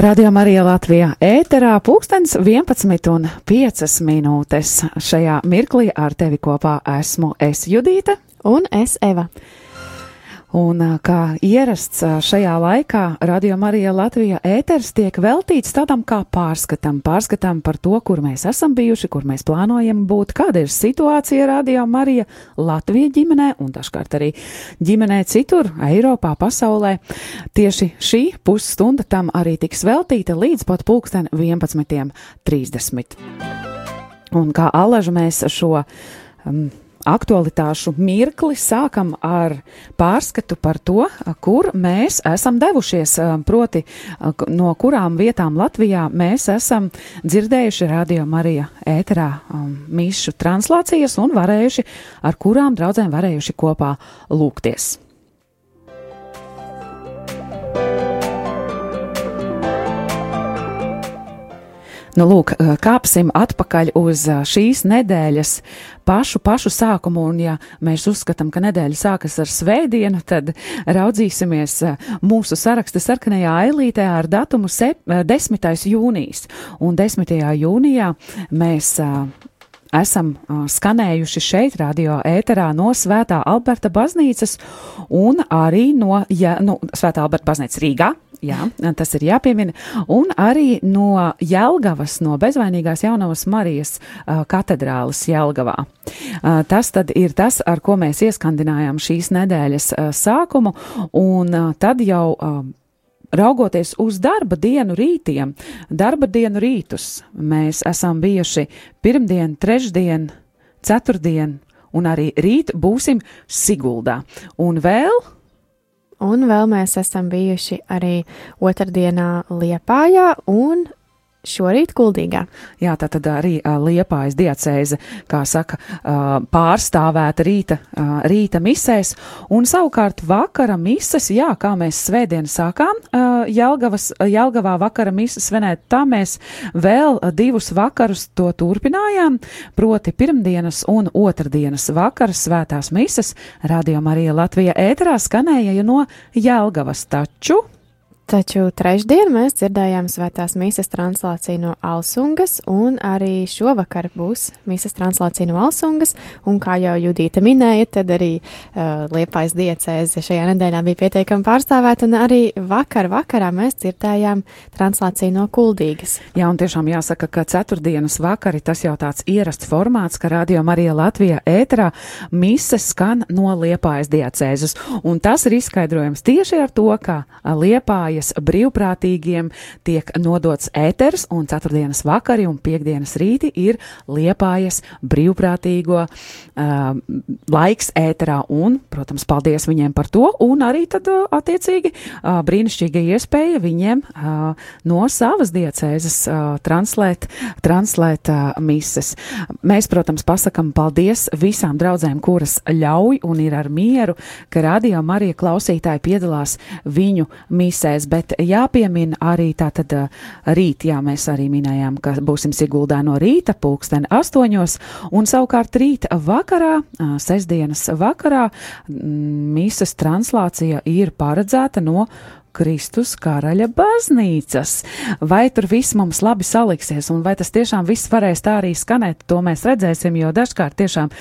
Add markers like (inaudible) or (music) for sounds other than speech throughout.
Radio Marija Latvijā ēterā pulkstens 11 un 5 minūtes. Šajā mirklī ar tevi kopā esmu es Judīte un es Eva. Un kā ierasts šajā laikā, Radio Marija Latvija ēters tiek veltīts tādam kā pārskatam, pārskatam par to, kur mēs esam bijuši, kur mēs plānojam būt, kāda ir situācija Radio Marija Latvija ģimenē un dažkārt arī ģimenē citur, Eiropā, pasaulē. Tieši šī pusstunda tam arī tiks veltīta līdz pat pulksten 11.30. Un kā alažu mēs šo um, aktualitāšu mirkli sākam ar pārskatu par to, kur mēs esam devušies, proti, no kurām vietām Latvijā mēs esam dzirdējuši Radio Marija ēterā um, mišu translācijas un varējuši, ar kurām draudzēm varējuši kopā lūgties. Nu, lūk, kāpsim atpakaļ uz šīs nedēļas pašu, pašu sākumu, un ja mēs uzskatām, ka nedēļa sākas ar svētdienu, tad raudzīsimies mūsu saraksta sarkanajā ailītē ar datumu 10. jūnijas, un 10. jūnijā mēs esam skanējuši šeit, radio ēterā no Svētā Alberta baznīcas un arī no ja, nu, Svētā Alberta baznīcas Rīgā. Jā, tas ir jāpiemina. Un arī no Jelgavas, no bezvainīgās jaunavas Marijas uh, katedrālas Jelgavā. Uh, tas tad ir tas, ar ko mēs ieskandinājām šīs nedēļas uh, sākumu, un uh, tad jau uh, raugoties uz darba dienu rītiem, darba dienu rītus, mēs esam bijuši pirmdien, trešdien, ceturtdien, un arī rīt būsim Siguldā. Un vēl Un vēl mēs esam bijuši arī otrdienā Liepājā un Šorīt Kuldīgā. Jā, tā tad arī uh, Liepājas diacēze, kā saka, uh, pārstāvēta rīta, uh, rīta misēs, un savukārt vakara mises, jā, kā mēs svētdien sākām uh, Jelgavas, Jelgavā vakara mises svinēt, tā mēs vēl divus vakarus to turpinājām, proti pirmdienas un otrdienas vakaras svētās mises, Radio Marija Latvija ēterā skanēja no Jelgavas taču. Taču trešdien mēs dzirdējām svētās mīsas translāciju no Alsungas, un arī šovakar būs mīsas translācija no Alsungas, un kā jau Judīta minēja, tad arī uh, Liepais diecēze šajā nedēļā bija pietiekami pārstāvēta, un arī vakar vakarā mēs dzirdējām translāciju no Kuldīgas. Jā, un tiešām jāsaka, ka ceturtdienas vakari tas jau tāds ierasts formāts, ka Radio Marija Latvijā ēterā mises skan no Liepājas diecēzes, un tas ir izskaidrojams tieši ar to, ka Liepāja Liepājas brīvprātīgiem tiek nodots ēters, un ceturtdienas vakari un piekdienas rīti ir Liepājas brīvprātīgo uh, laiks ēterā, un, protams, paldies viņiem par to, un arī tad uh, attiecīgi uh, brīnišķīga iespēja viņiem uh, no savas diecēzes uh, translēt, translēt uh, mises. Mēs, protams, pasakam paldies visām draudzēm, kuras ļauj un ir ar mieru, ka radio Marija klausītāji piedalās viņu misēs bet jāpiemina arī tātad rīt, jā, mēs arī minējām, ka būsim Siguldā no rīta pulksten astoņos, un savukārt rīt vakarā, sestdienas vakarā, mīsas translācija ir paredzēta no Kristus karaļa baznīcas. Vai tur viss mums labi saliksies, un vai tas tiešām viss varēs tā arī skanēt, to mēs redzēsim, jo dažkārt tiešām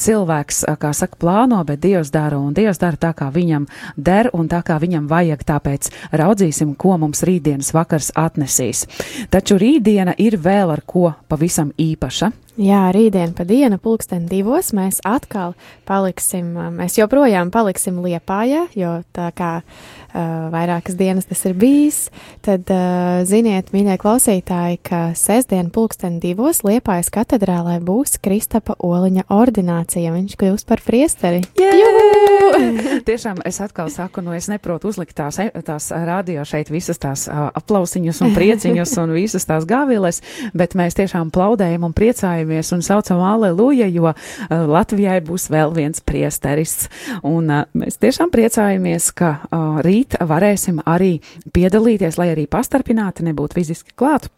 cilvēks, kā saka, plāno, bet Dievs dara, un Dievs dara tā, kā viņam der, un tā, kā viņam vajag, tāpēc raudzīsim, ko mums rītdienas vakars atnesīs. Taču rītdiena ir vēl ar ko pavisam īpaša. Jā, rītdien pa dienu, pulksten divos, mēs atkal paliksim, mēs joprojām paliksim Liepājā, jo tā kā uh, vairākas dienas tas ir bijis, tad uh, ziniet, mīļie klausītāji, ka sestdien pulksten divos Liepājas katedrālē būs Kristapa Oliņa ordinācija, viņš kļūs par priesteri. (laughs) Tiešām es atkal saku, nu es neprotu uzlikt tās, tās radio šeit visas tās uh, aplausiņus un prieciņus un visas tās gāvieles, bet mēs tiešām plaudējam un priecājam priecājamies un saucam aleluja, jo uh, Latvijai būs vēl viens priesteris. Un uh, mēs tiešām priecājamies, ka uh, rīt varēsim arī piedalīties, lai arī pastarpināti nebūtu fiziski klāt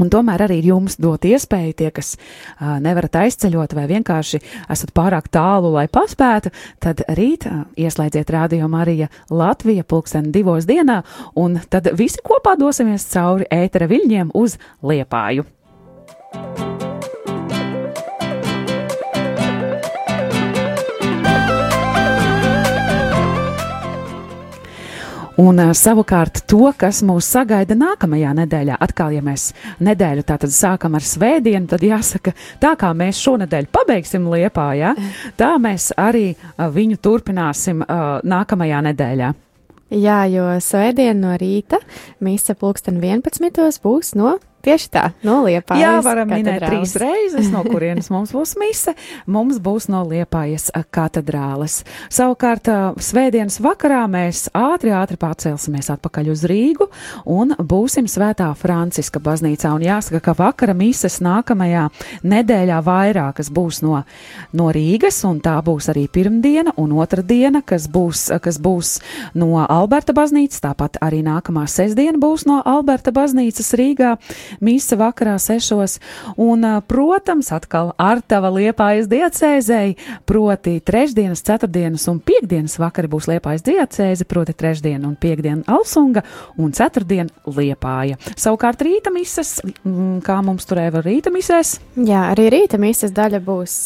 Un tomēr arī jums dot iespēju, tie, kas uh, nevarat aizceļot vai vienkārši esat pārāk tālu, lai paspētu, tad rīt uh, ieslēdziet Rādio Marija Latvija pulksten divos dienā, un tad visi kopā dosimies cauri ētera viļņiem uz Liepāju. Un uh, savukārt to, kas mūs sagaida nākamajā nedēļā, atkal, ja mēs nedēļu tātad sākam ar svētdienu, tad jāsaka, tā kā mēs šonadēļ pabeigsim liepā, ja, tā mēs arī uh, viņu turpināsim uh, nākamajā nedēļā. Jā, jo svētdien no rīta mīsa pulksten 11. būs no Tieši tā, no Liepājas. Jā, varam minēt trīs reizes, no kurienes mums būs mise. Mums būs no Liepājas katedrāles. Savukārt, svētdienas vakarā mēs ātri, ātri pārcelsimies atpakaļ uz Rīgu un būsim Svētā Franciska baznīcā. Un jāsaka, ka vakara mises nākamajā nedēļā vairākas būs no, no Rīgas, un tā būs arī pirmdiena un otra diena, kas būs, kas būs no Alberta baznīcas. Tāpat arī nākamā sestdiena būs no Alberta baznīcas Rīgā mīsa vakarā sešos, un, protams, atkal ar tava liepājas diecēzei, proti trešdienas, ceturtdienas un piekdienas vakari būs liepājas diecēze, proti trešdiena un piekdiena Alsunga un ceturtdiena liepāja. Savukārt rīta mises, kā mums turēja var rīta misēs? Jā, arī rīta mises daļa būs,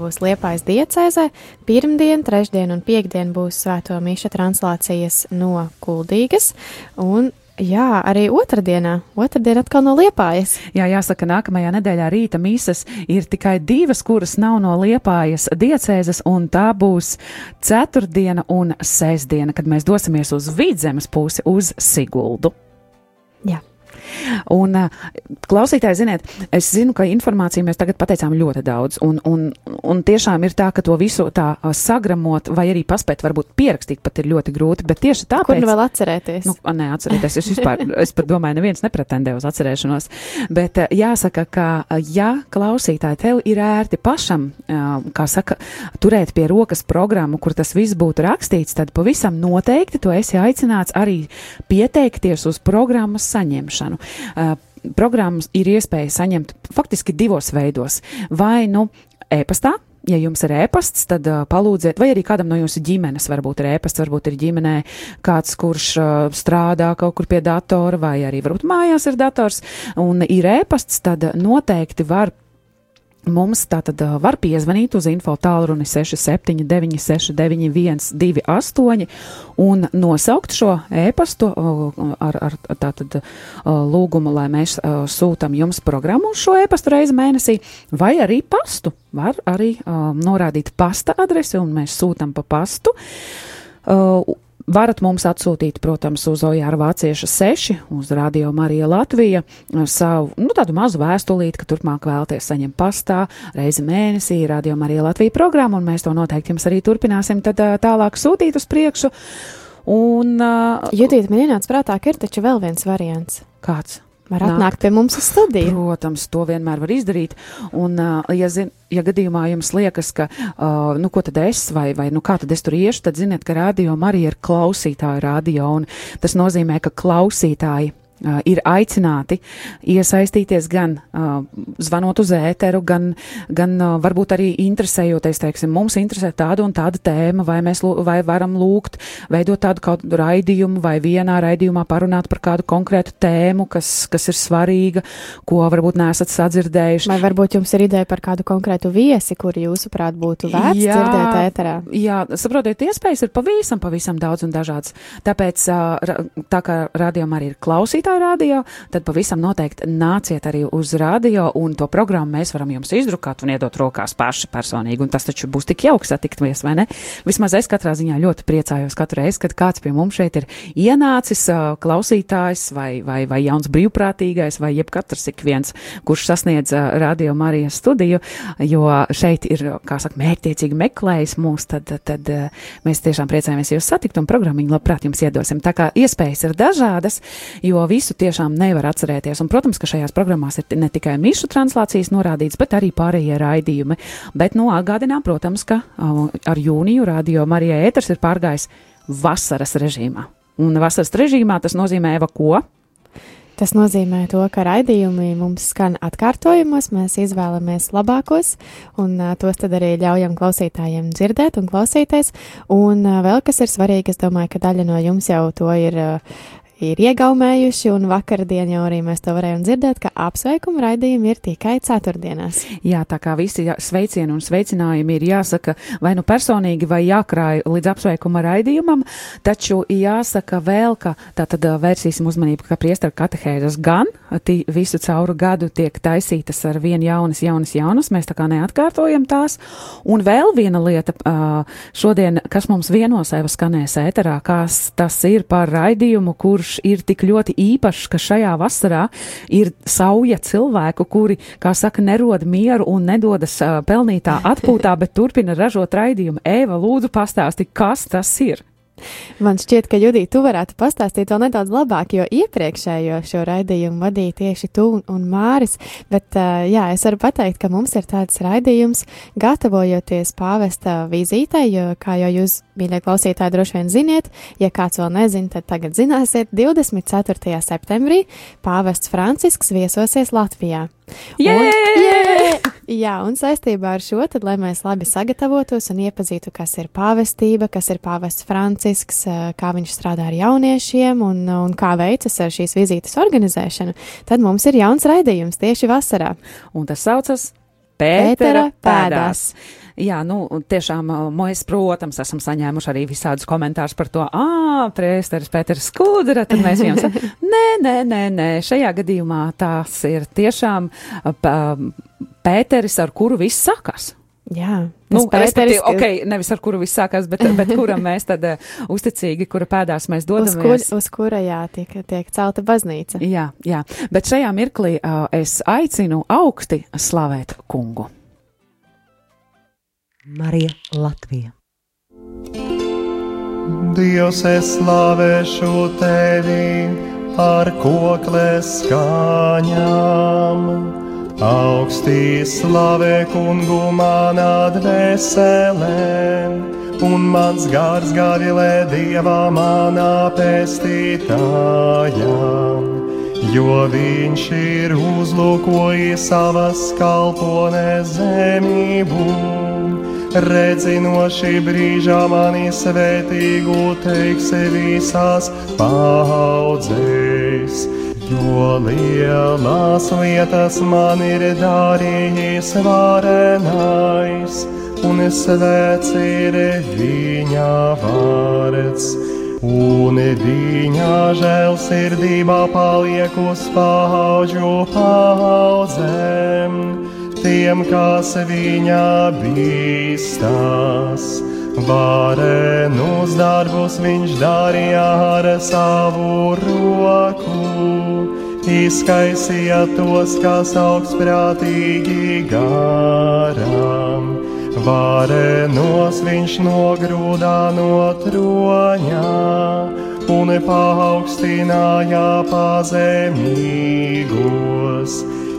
būs liepājas diecēzē, pirmdien, trešdien un piekdien būs svēto miša translācijas no Kuldīgas, un Jā, arī otrdienā. Otradiena atkal no liepājas. Jā, jāsaka, nākamajā nedēļā rīta mīsas ir tikai divas, kuras nav no liepājas diecēzes, un tā būs ceturtdiena un sestdiena, kad mēs dosimies uz vidzemes pusi, uz Siguldu. Jā. Un, klausītāji, ziniet, es zinu, ka informāciju mēs tagad pateicām ļoti daudz, un, un, un tiešām ir tā, ka to visu tā sagramot vai arī paspēt, varbūt pierakstīt pat ir ļoti grūti, bet tieši tāpēc. Kur nu vēl atcerēties? Nu, nē, atcerēties, es vispār, (laughs) es pat domāju, neviens nepretendē uz atcerēšanos, bet jāsaka, ka, ja klausītāji tev ir ērti pašam, kā saka, turēt pie rokas programmu, kur tas viss būtu rakstīts, tad pavisam noteikti tu esi aicināts arī pieteikties uz programmas saņemšanu. Uh, programmas ir iespēja saņemt faktiski divos veidos. Vai nu e-pastā, ja jums ir ēpasts, tad uh, palūdziet, vai arī kādam no jūsu ģimenes varbūt ir ēpasts, varbūt ir ģimenē kāds, kurš uh, strādā kaut kur pie datora, vai arī varbūt mājās ir dators un ir ēpasts, tad noteikti var Mums tātad var piezvanīt uz info tālruni 679, 691, 28 un nosaukt šo ēpastu uh, ar, ar tātad lūgumu, lai mēs sūtam jums programmu uz šo ēpastu reizi mēnesī, vai arī pastu. Var arī uh, norādīt pasta adresi un mēs sūtam pa pastu. Uh, Varat mums atsūtīt, protams, uz Ojāra Vācieša 6, uz Radio Marija Latvija, savu, nu, tādu mazu vēstulīti, ka turpmāk vēlties saņemt pastā reizi mēnesī Radio Marija Latvija programmu, un mēs to noteikti jums arī turpināsim tad tālāk sūtīt uz priekšu. Un, uh, Judīt, man ienāca prātā, ka ir taču vēl viens variants. Kāds? Var atnākt pie mums uz studiju. Protams, to vienmēr var izdarīt. Un, ja, zin, ja gadījumā jums liekas, ka, uh, nu, ko tad es, vai, vai, nu, kā tad es tur iešu, tad ziniet, ka radio arī ir klausītāju radio, tas nozīmē, ka klausītāji Uh, ir aicināti iesaistīties gan uh, zvanot uz ēteru, gan, gan uh, varbūt arī interesējoties, teiksim, mums interesē tāda un tāda tēma, vai mēs vai varam lūgt, veidot tādu kādu raidījumu, vai vienā raidījumā parunāt par kādu konkrētu tēmu, kas, kas ir svarīga, ko varbūt nesat sadzirdējuši. Vai varbūt jums ir ideja par kādu konkrētu viesi, kuri jūsuprāt būtu vērts jā, dzirdēt ēterā? Jā, saprotiet, iespējas ir pavisam, pavisam daudz un dažādas. Tāpēc, tā kā rādījumā arī ir klausītāji, radio, tad pavisam noteikti nāciet arī uz radio, un to programmu mēs varam jums izdrukāt un iedot rokās paši personīgi. Un tas taču būs tik jauks satikties, vai ne? Vismaz es katrā ziņā ļoti priecājos katru reizi, kad kāds pie mums šeit ir ienācis, klausītājs vai, vai, vai jauns brīvprātīgais, vai jebkatrs ik viens, kurš sasniedz radio Marijas studiju, jo šeit ir, kā saka, mērķtiecīgi meklējis mūs, tad, tad mēs tiešām priecājamies jūs satikt un programmu labprāt jums iedosim. Tā kā iespējas ir dažādas, jo visu tiešām nevar atcerēties. Un, protams, ka šajās programmās ir ne tikai mišu translācijas norādīts, bet arī pārējie raidījumi. Bet, nu, atgādinām, protams, ka uh, ar jūniju radio Marijai ēters ir pārgājis vasaras režīmā. Un vasaras režīmā tas nozīmē Eva ko? Tas nozīmē to, ka raidījumi mums skan atkārtojumos, mēs izvēlamies labākos, un uh, tos tad arī ļaujam klausītājiem dzirdēt un klausīties. Un uh, vēl kas ir svarīgi, es domāju, ka daļa no jums jau to ir uh, ir iegaumējuši, un vakardien jau arī mēs to varējām dzirdēt, ka apsveikuma raidījumi ir tikai ceturtdienās. Jā, tā kā visi sveicieni un sveicinājumi ir jāsaka vai nu personīgi, vai jākrāj līdz apsveikuma raidījumam, taču jāsaka vēl, ka tātad vērsīsim uzmanību, ka priestara katehēzes gan visu cauru gadu tiek taisītas ar vien jaunas, jaunas, jaunas, mēs tā kā neatkārtojam tās. Un vēl viena lieta šodien, kas mums vienosēva skanēs ēterā, kas tas ir par raidījumu, kurš kurš ir tik ļoti īpašs, ka šajā vasarā ir sauja cilvēku, kuri, kā saka, nerod mieru un nedodas uh, pelnītā atpūtā, bet turpina ražot raidījumu. Ēva, lūdzu, pastāsti, kas tas ir? Man šķiet, ka Judita, tu varētu pastāstīt vēl nedaudz labāk, jo iepriekšējo šo raidījumu vadīja tieši tu un, un Māris, bet jā, es varu pateikt, ka mums ir tāds raidījums, gatavojoties pāvesta vizītei, jo, kā jau jūs, mīļie klausītāji, droši vien ziniet, ja kāds vēl nezina, tad tagad zināsiet, 24. septembrī pāvests Francisks viesosies Latvijā. Un, yeah! Jā, un saistībā ar šo, tad, lai mēs labi sagatavotos un iepazītu, kas ir pāvestība, kas ir pāvests Francisks, kā viņš strādā ar jauniešiem un, un kā veicas ar šīs vizītes organizēšanu, tad mums ir jauns raidījums tieši vasarā. Un tas saucas Pētera, pēdās. pēdās. Jā, nu, tiešām mēs, protams, esam saņēmuši arī visādus komentārus par to, ah, prēsteris Pēters Skudra, tad mēs viņam sakām, (laughs) nē, nē, nē, nē, šajā gadījumā tās ir tiešām Pēteris, ar kuru viss sākās. Jā, nu, respektīvi, ka... ok, nevis ar kuru viss sākās, bet, bet kuram mēs tad uh, uzticīgi, kura pēdās mēs dodamies. Uz, kur, uz kura, jā, tiek, tiek celta baznīca. Jā, jā, bet šajā mirklī uh, es aicinu augsti slavēt kungu. Marija Latvija. Dievs, es slavēšu tevi ar koklēs skaņām. Augstī slavē kungu manā dvēselē, un mans gars gavilē dievā manā pestītājā. Jo viņš ir uzlūkojis savas kalpones zemību redzi no šī brīža mani svētīgu teiksi visās paudzēs. Jo lielas lietas man ir darījis varenais, un svēts ir viņa vārds. Un viņa žēlsirdība paliek uz paudžu paudzēm tiem, kas viņa bīstās. Varenus darbus viņš darīja ar savu roku, izkaisīja tos, kas augstprātīgi garām. Varenos viņš nogrūdā no troņa un paaugstināja pazemīgos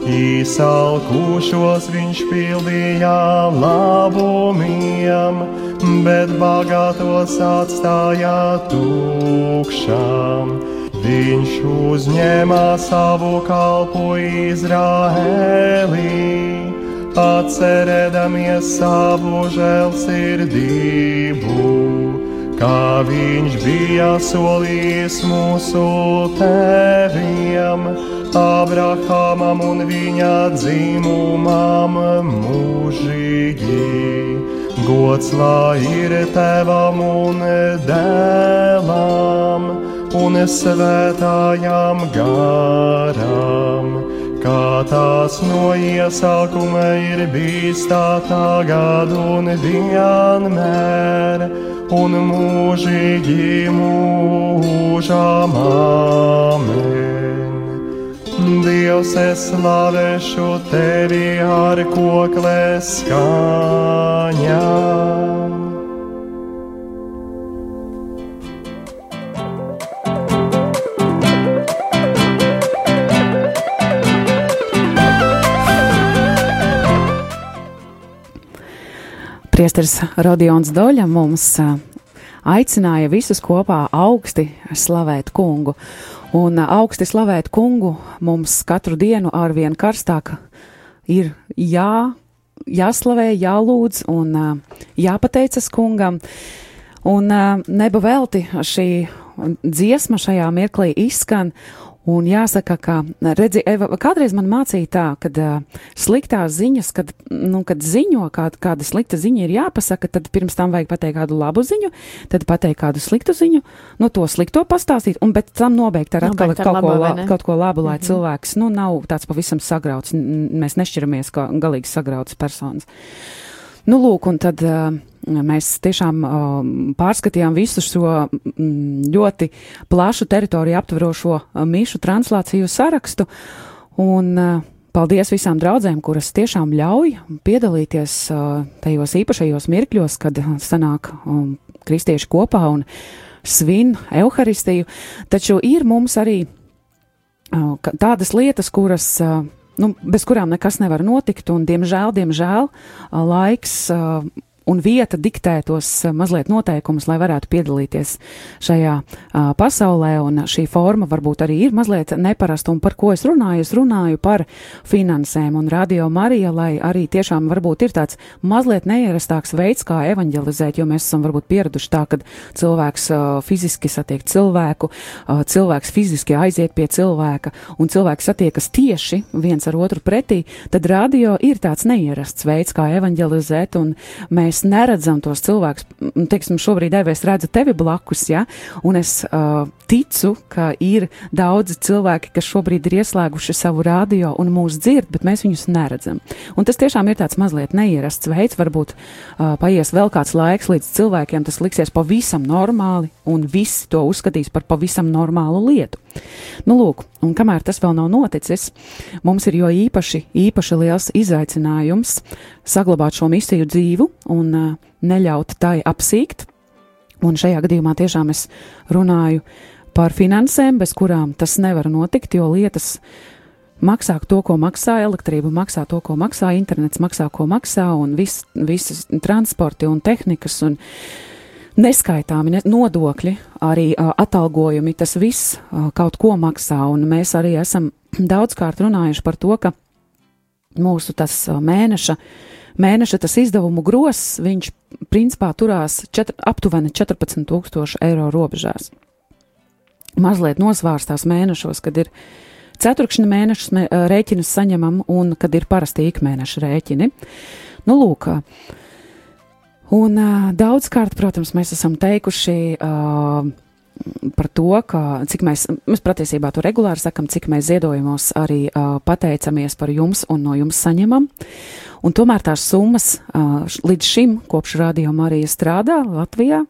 Īsalkušos viņš pildīja labumiem, bet bagātos atstāja tukšām. Viņš uzņēma savu kalpu Izraēlī, atcerēdamies savu žēlsirdību, kā viņš bija solījis mūsu tēviem Abrahamam un viņa dzimumam mūžīgi. Gods lai ir tevam un dēlam un svētājām garām, kā tās no iesākuma ir bijis tā tagad un vienmēr, un mūžīgi mūžām amen. Dievs, es slavēšu tevi ar koklēs Priesteris Rodions Doļa mums aicināja visus kopā augsti slavēt kungu. Un augsti slavēt kungu mums katru dienu arvien karstāk ir jā, jāslavē, jālūdz un jāpateicas kungam. Un neba velti šī dziesma šajā mirklī izskan, Un jāsaka, ka, redzi, Eva, kādreiz man mācīja tā, ka uh, sliktās ziņas, kad, nu, kad ziņo, kā, kāda slikta ziņa ir jāpasaka, tad pirms tam vajag pateikt kādu labu ziņu, tad pateikt kādu sliktu ziņu, nu, to slikto pastāstīt, un pēc tam nobeigt ar atkal kaut, labo, ko, la, kaut ko labu, lai mm. -hmm. cilvēks, nu, nav tāds pavisam sagrauts, mēs nešķiramies kā galīgi sagrauts personas. Nu, lūk, un tad uh, mēs tiešām uh, pārskatījām visu šo mm, ļoti plašu teritoriju aptverošo uh, mišu translāciju sarakstu. Un, uh, Paldies visām draudzēm, kuras tiešām ļauj piedalīties uh, tajos īpašajos mirkļos, kad uh, sanāk um, kristieši kopā un svin evaharistiju. Taču ir mums arī uh, tādas lietas, kuras uh, nu, bez kurām nekas nevar notikt, un, diemžēl, diemžēl, laiks ā, un vieta diktē tos ā, mazliet noteikumus, lai varētu piedalīties šajā ā, pasaulē, un šī forma varbūt arī ir mazliet neparasta, un par ko es runāju? Es runāju par finansēm, un Radio Marija, lai arī tiešām varbūt ir tāds mazliet neierastāks veids, kā evanģelizēt, jo mēs esam varbūt pieraduši tā, ka cilvēks ā, fiziski satiek cilvēku, ā, cilvēks fiziski aiziet pie cilvēka, un cilvēks satiekas tieši viens ar otru pretī, tad radio ir tāds neierasts veids, kā evanģelizēt, un mēs neredzam tos cilvēkus. Teiksim, šobrīd, Eva, es redzu tevi blakus, ja, un es uh, ticu, ka ir daudzi cilvēki, kas šobrīd ir ieslēguši savu radio un mūs dzird, bet mēs viņus neredzam. Un tas tiešām ir tāds mazliet neierasts veids, varbūt uh, paies vēl kāds laiks, līdz cilvēkiem tas liksies pavisam normāli, un visi to uzskatīs par pavisam normālu lietu. Nu, lūk, un kamēr tas vēl nav noticis, mums ir jo īpaši, īpaši liels izaicinājums saglabāt šo misiju dzīvu un uh, neļaut tai apsīkt. Un šajā gadījumā tiešām es runāju par finansēm, bez kurām tas nevar notikt, jo lietas maksā to, ko maksā elektrība, maksā to, ko maksā internets, maksā, ko maksā, un vis, visas transporti un tehnikas un neskaitāmi ne, nodokļi, arī uh, atalgojumi, tas viss uh, kaut ko maksā, un mēs arī esam (clears throat) daudzkārt runājuši par to, ka mūsu tas uh, mēneša, mēneša tas izdevumu gross, viņš principā turās četr, aptuveni 14 tūkstošu eiro robežās. Mazliet nosvārstās mēnešos, kad ir ceturkšņa mēnešus mē, rēķinus saņemam un kad ir parasti ikmēneša rēķini. Nu, lūk, ā, un ā, daudzkārt, protams, mēs esam teikuši ā, par to, ka cik mēs, mēs patiesībā to regulāri sakam, cik mēs ziedojumos arī ā, pateicamies par jums un no jums saņemam. Un tomēr tās summas š- līdz šim, kopš Radio Marija strādā Latvijā,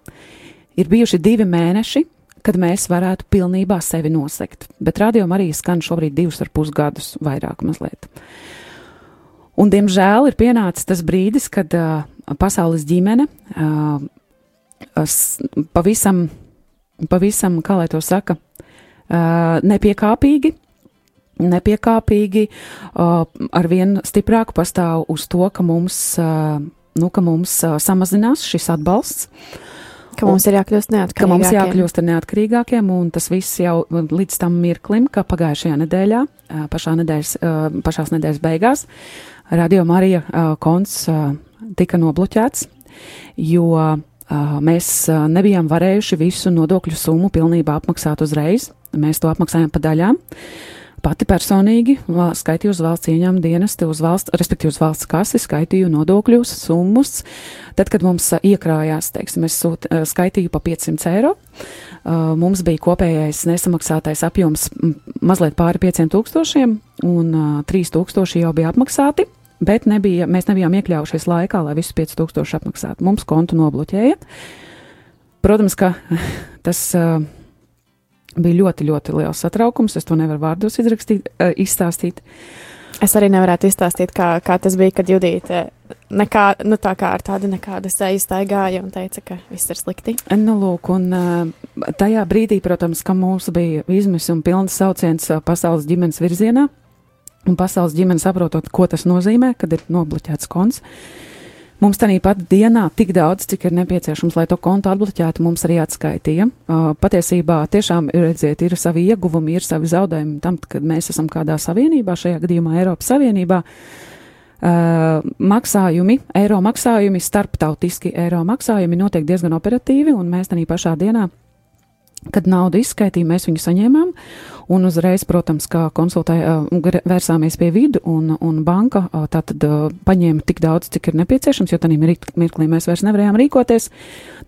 ir bijuši divi mēneši, kad mēs varētu pilnībā sevi nosegt. Bet radio arī skan šobrīd divus ar pus gadus, vairāk mazliet. Un, diemžēl, ir pienācis tas brīdis, kad uh, pasaules ģimene pavisam, pavisam, kā lai to saka, nepiekāpīgi. Nepiekāpīgi ar vien stiprāku pastāv uz to, ka mums, nu, ka mums samazinās šis atbalsts, Ka mums ir jākļūst ka neatkarīgākiem. mums jākļūst ar neatkarīgākiem, un tas viss jau līdz tam mirklim, ka pagājušajā nedēļā, pašā nedēļas, pašās nedēļas beigās, Radio Marija konts tika nobloķēts, jo mēs nebijām varējuši visu nodokļu summu pilnībā apmaksāt uzreiz. Mēs to apmaksājām pa daļām. Pati personīgi skaitīju uz valsts ieņēmuma dienestu, uz valsts, respektīvi uz valsts kasi, skaitīju nodokļus, summas. Tad, kad mums ā, iekrājās, teiksim, es sūt, ā, skaitīju pa 500 eiro, ā, mums bija kopējais nesamaksātais apjoms mazliet pāri 5000, un ā, 3000 jau bija apmaksāti. Bet nebija, mēs nebijām iekļaujušies laikā, lai visus 5000 apmaksātu. Mums kontu nobloķēja. Protams, ka (laughs) tas uh, bija ļoti, ļoti liels satraukums. Es to nevaru vārdos izrakstīt, uh, izstāstīt. Es arī nevarētu izstāstīt, kā, kā tas bija, kad Judīte nekā, nu, tā kā ar tādu nekādu seju staigāja un teica, ka viss ir slikti. Nu, lūk, un uh, tajā brīdī, protams, ka mums bija izmis un pilns sauciens uh, pasaules ģimenes virzienā, un pasaules ģimene saprotot, ko tas nozīmē, kad ir nobloķēts konts. Mums tā pat dienā tik daudz, cik ir nepieciešams, lai to kontu atbloķētu, mums arī atskaitīja. Uh, patiesībā tiešām redziet, ir savi ieguvumi, ir savi zaudējumi tam, kad mēs esam kādā savienībā, šajā gadījumā Eiropas Savienībā. Uh, maksājumi, eiro maksājumi, starptautiski eiro maksājumi notiek diezgan operatīvi, un mēs tā pašā dienā Kad naudu izskaitīja, mēs viņu saņēmām, un uzreiz, protams, kā konsultēja, vērsāmies pie vidu, un, un banka tātad paņēma tik daudz, cik ir nepieciešams, jo tādā mirklī mēs vairs nevarējām rīkoties.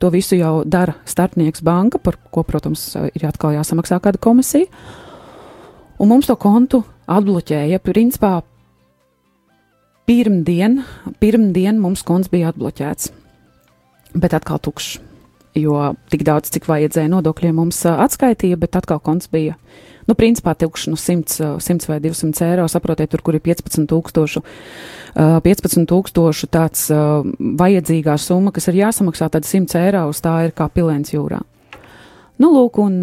To visu jau dara starpnieks banka, par ko, protams, ir atkal jāsamaksā kāda komisija. Un mums to kontu atbloķēja, principā, pirmdien, pirmdien mums konts bija atbloķēts, bet atkal tukšs jo tik daudz, cik vajadzēja nodokļiem mums atskaitīja, bet atkal konts bija, nu, principā tilkšs no 100, 100 vai 200 eiro, saprotiet, tur, kur ir 15 tūkstošu, 15 tūkstošu tāds vajadzīgā summa, kas ir jāsamaksā, tad 100 eiro uz tā ir kā pilēns jūrā. Nu, lūk, un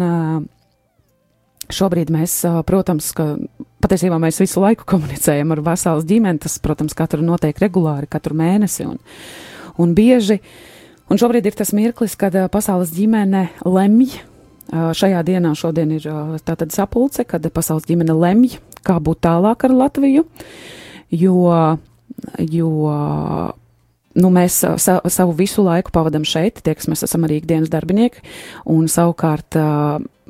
šobrīd mēs, protams, ka patiesībā mēs visu laiku komunicējam ar veselas ģimeni, tas, protams, katru notiek regulāri, katru mēnesi un, un bieži. Uh, Un šobrīd ir tas mirklis, kad pasaules ģimene lemj. Šajā dienā šodien ir tātad sapulce, kad pasaules ģimene lemj, kā būt tālāk ar Latviju, jo, jo nu, mēs sa, savu visu laiku pavadam šeit, tie, kas mēs esam arī ikdienas darbinieki, un savukārt,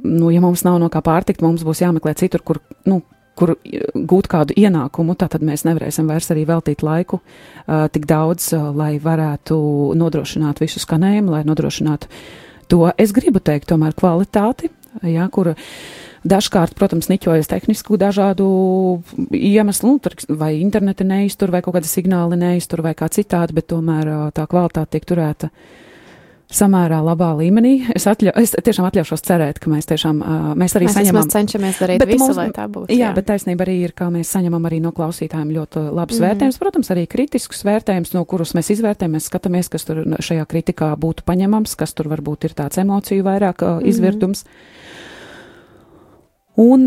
nu, ja mums nav no kā pārtikt, mums būs jāmeklē citur, kur, nu, kur gūt kādu ienākumu, tad mēs nevarēsim vairs arī veltīt laiku uh, tik daudz, uh, lai varētu nodrošināt visu skanējumu, lai nodrošinātu to, es gribu teikt, tomēr kvalitāti, jā, kur dažkārt, protams, niķojas tehnisku dažādu iemeslu, nu, vai interneta neiztur, vai kaut kāda signāli neiztur, vai kā citādi, bet tomēr uh, tā kvalitāte tiek turēta uh, samērā labā līmenī. Es, atļau, es tiešām atļaušos cerēt, ka mēs tiešām mēs arī mēs saņemam. Mēs cenšamies darīt visu, mums, lai tā būtu. Jā, jā, bet taisnība arī ir, ka mēs saņemam arī no klausītājiem ļoti labus mm. vērtējumus, protams, arī kritiskus vērtējumus, no kurus mēs izvērtējam, mēs skatāmies, kas tur šajā kritikā būtu paņemams, kas tur varbūt ir tāds emociju vairāk uh, izvirtums. Mm. Un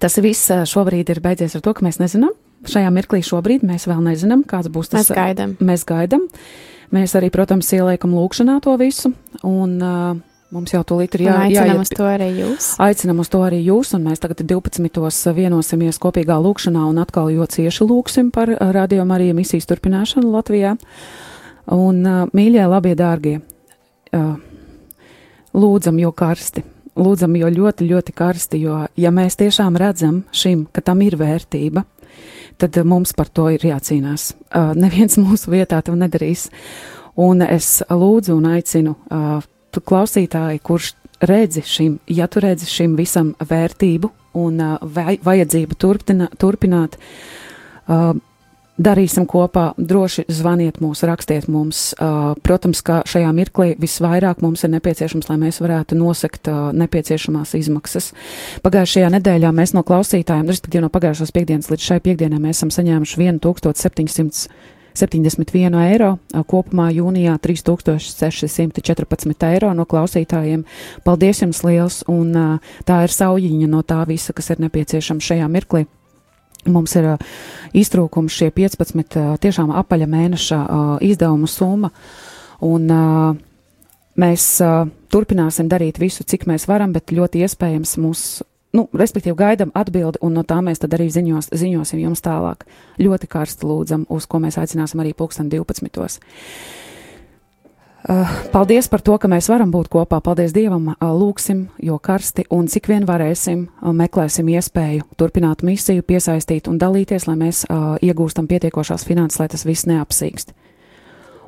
tas viss šobrīd ir beidzies ar to, ka mēs nezinām. Šajā mirklī šobrīd mēs vēl nezinām, kāds būs tas. Mēs gaidām. Mēs gaidām. Uh, Mēs arī, protams, ieliekam lūkšanā to visu, un uh, mums jau tūlīt ir jā, aicinām jāiet. uz to arī jūs. Aicinām uz to arī jūs, un mēs tagad 12. vienosimies kopīgā lūkšanā un atkal jo cieši lūksim par radio Marija misijas turpināšanu Latvijā. Un, mīļie, labie, dārgie, lūdzam, jo karsti, lūdzam, jo ļoti, ļoti karsti, jo, ja mēs tiešām redzam šim, ka tam ir vērtība, tad mums par to ir jācīnās. Uh, neviens (laughs) mūsu vietā to nedarīs. Un es lūdzu un aicinu tu klausītāji, kurš redzi šim, ja tu redzi šim visam vērtību un vajadzību turpina, turpināt, darīsim kopā, droši zvaniet mums, rakstiet mums. Uh, protams, ka šajā mirklī visvairāk mums ir nepieciešams, lai mēs varētu nosekt uh, nepieciešamās izmaksas. Pagājušajā nedēļā mēs no klausītājiem, respektīvi no pagājušās piekdienas līdz šai piekdienai, mēs esam saņēmuši 1700. 71 eiro, kopumā jūnijā 3614 eiro no klausītājiem. Paldies jums liels, un tā ir saujiņa no tā visa, kas ir nepieciešams šajā mirklī. Mums ir uh, iztrūkums šie 15 uh, tiešām apaļa mēneša uh, izdevumu summa, un uh, mēs uh, turpināsim darīt visu, cik mēs varam, bet ļoti iespējams mūs, nu, respektīvi gaidam atbildi, un no tā mēs tad arī ziņos, ziņosim jums tālāk. Ļoti karsti lūdzam, uz ko mēs aicināsim arī pulksten 12. Uh, paldies par to, ka mēs varam būt kopā. Paldies Dievam, uh, lūksim, jo karsti un cik vien varēsim, uh, meklēsim iespēju turpināt misiju, piesaistīt un dalīties, lai mēs iegūstam pietiekošās finanses, lai tas viss neapsīkst.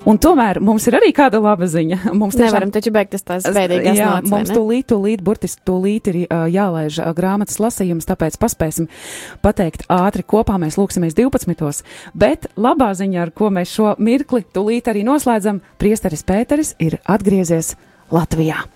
Un tomēr mums ir arī kāda laba ziņa. (laughs) Mums tiešām, nevaram taču beigt tās bēdīgās jā, nāc, mums tūlīt, tūlīt, burtiski tūlīt ir uh, jālaiž uh, grāmatas lasījums, tāpēc paspēsim pateikt ātri kopā, mēs lūksimies 12. Bet labā ziņa, ar ko mēs šo mirkli tūlīt arī noslēdzam, priesteris Pēteris ir atgriezies Latvijā.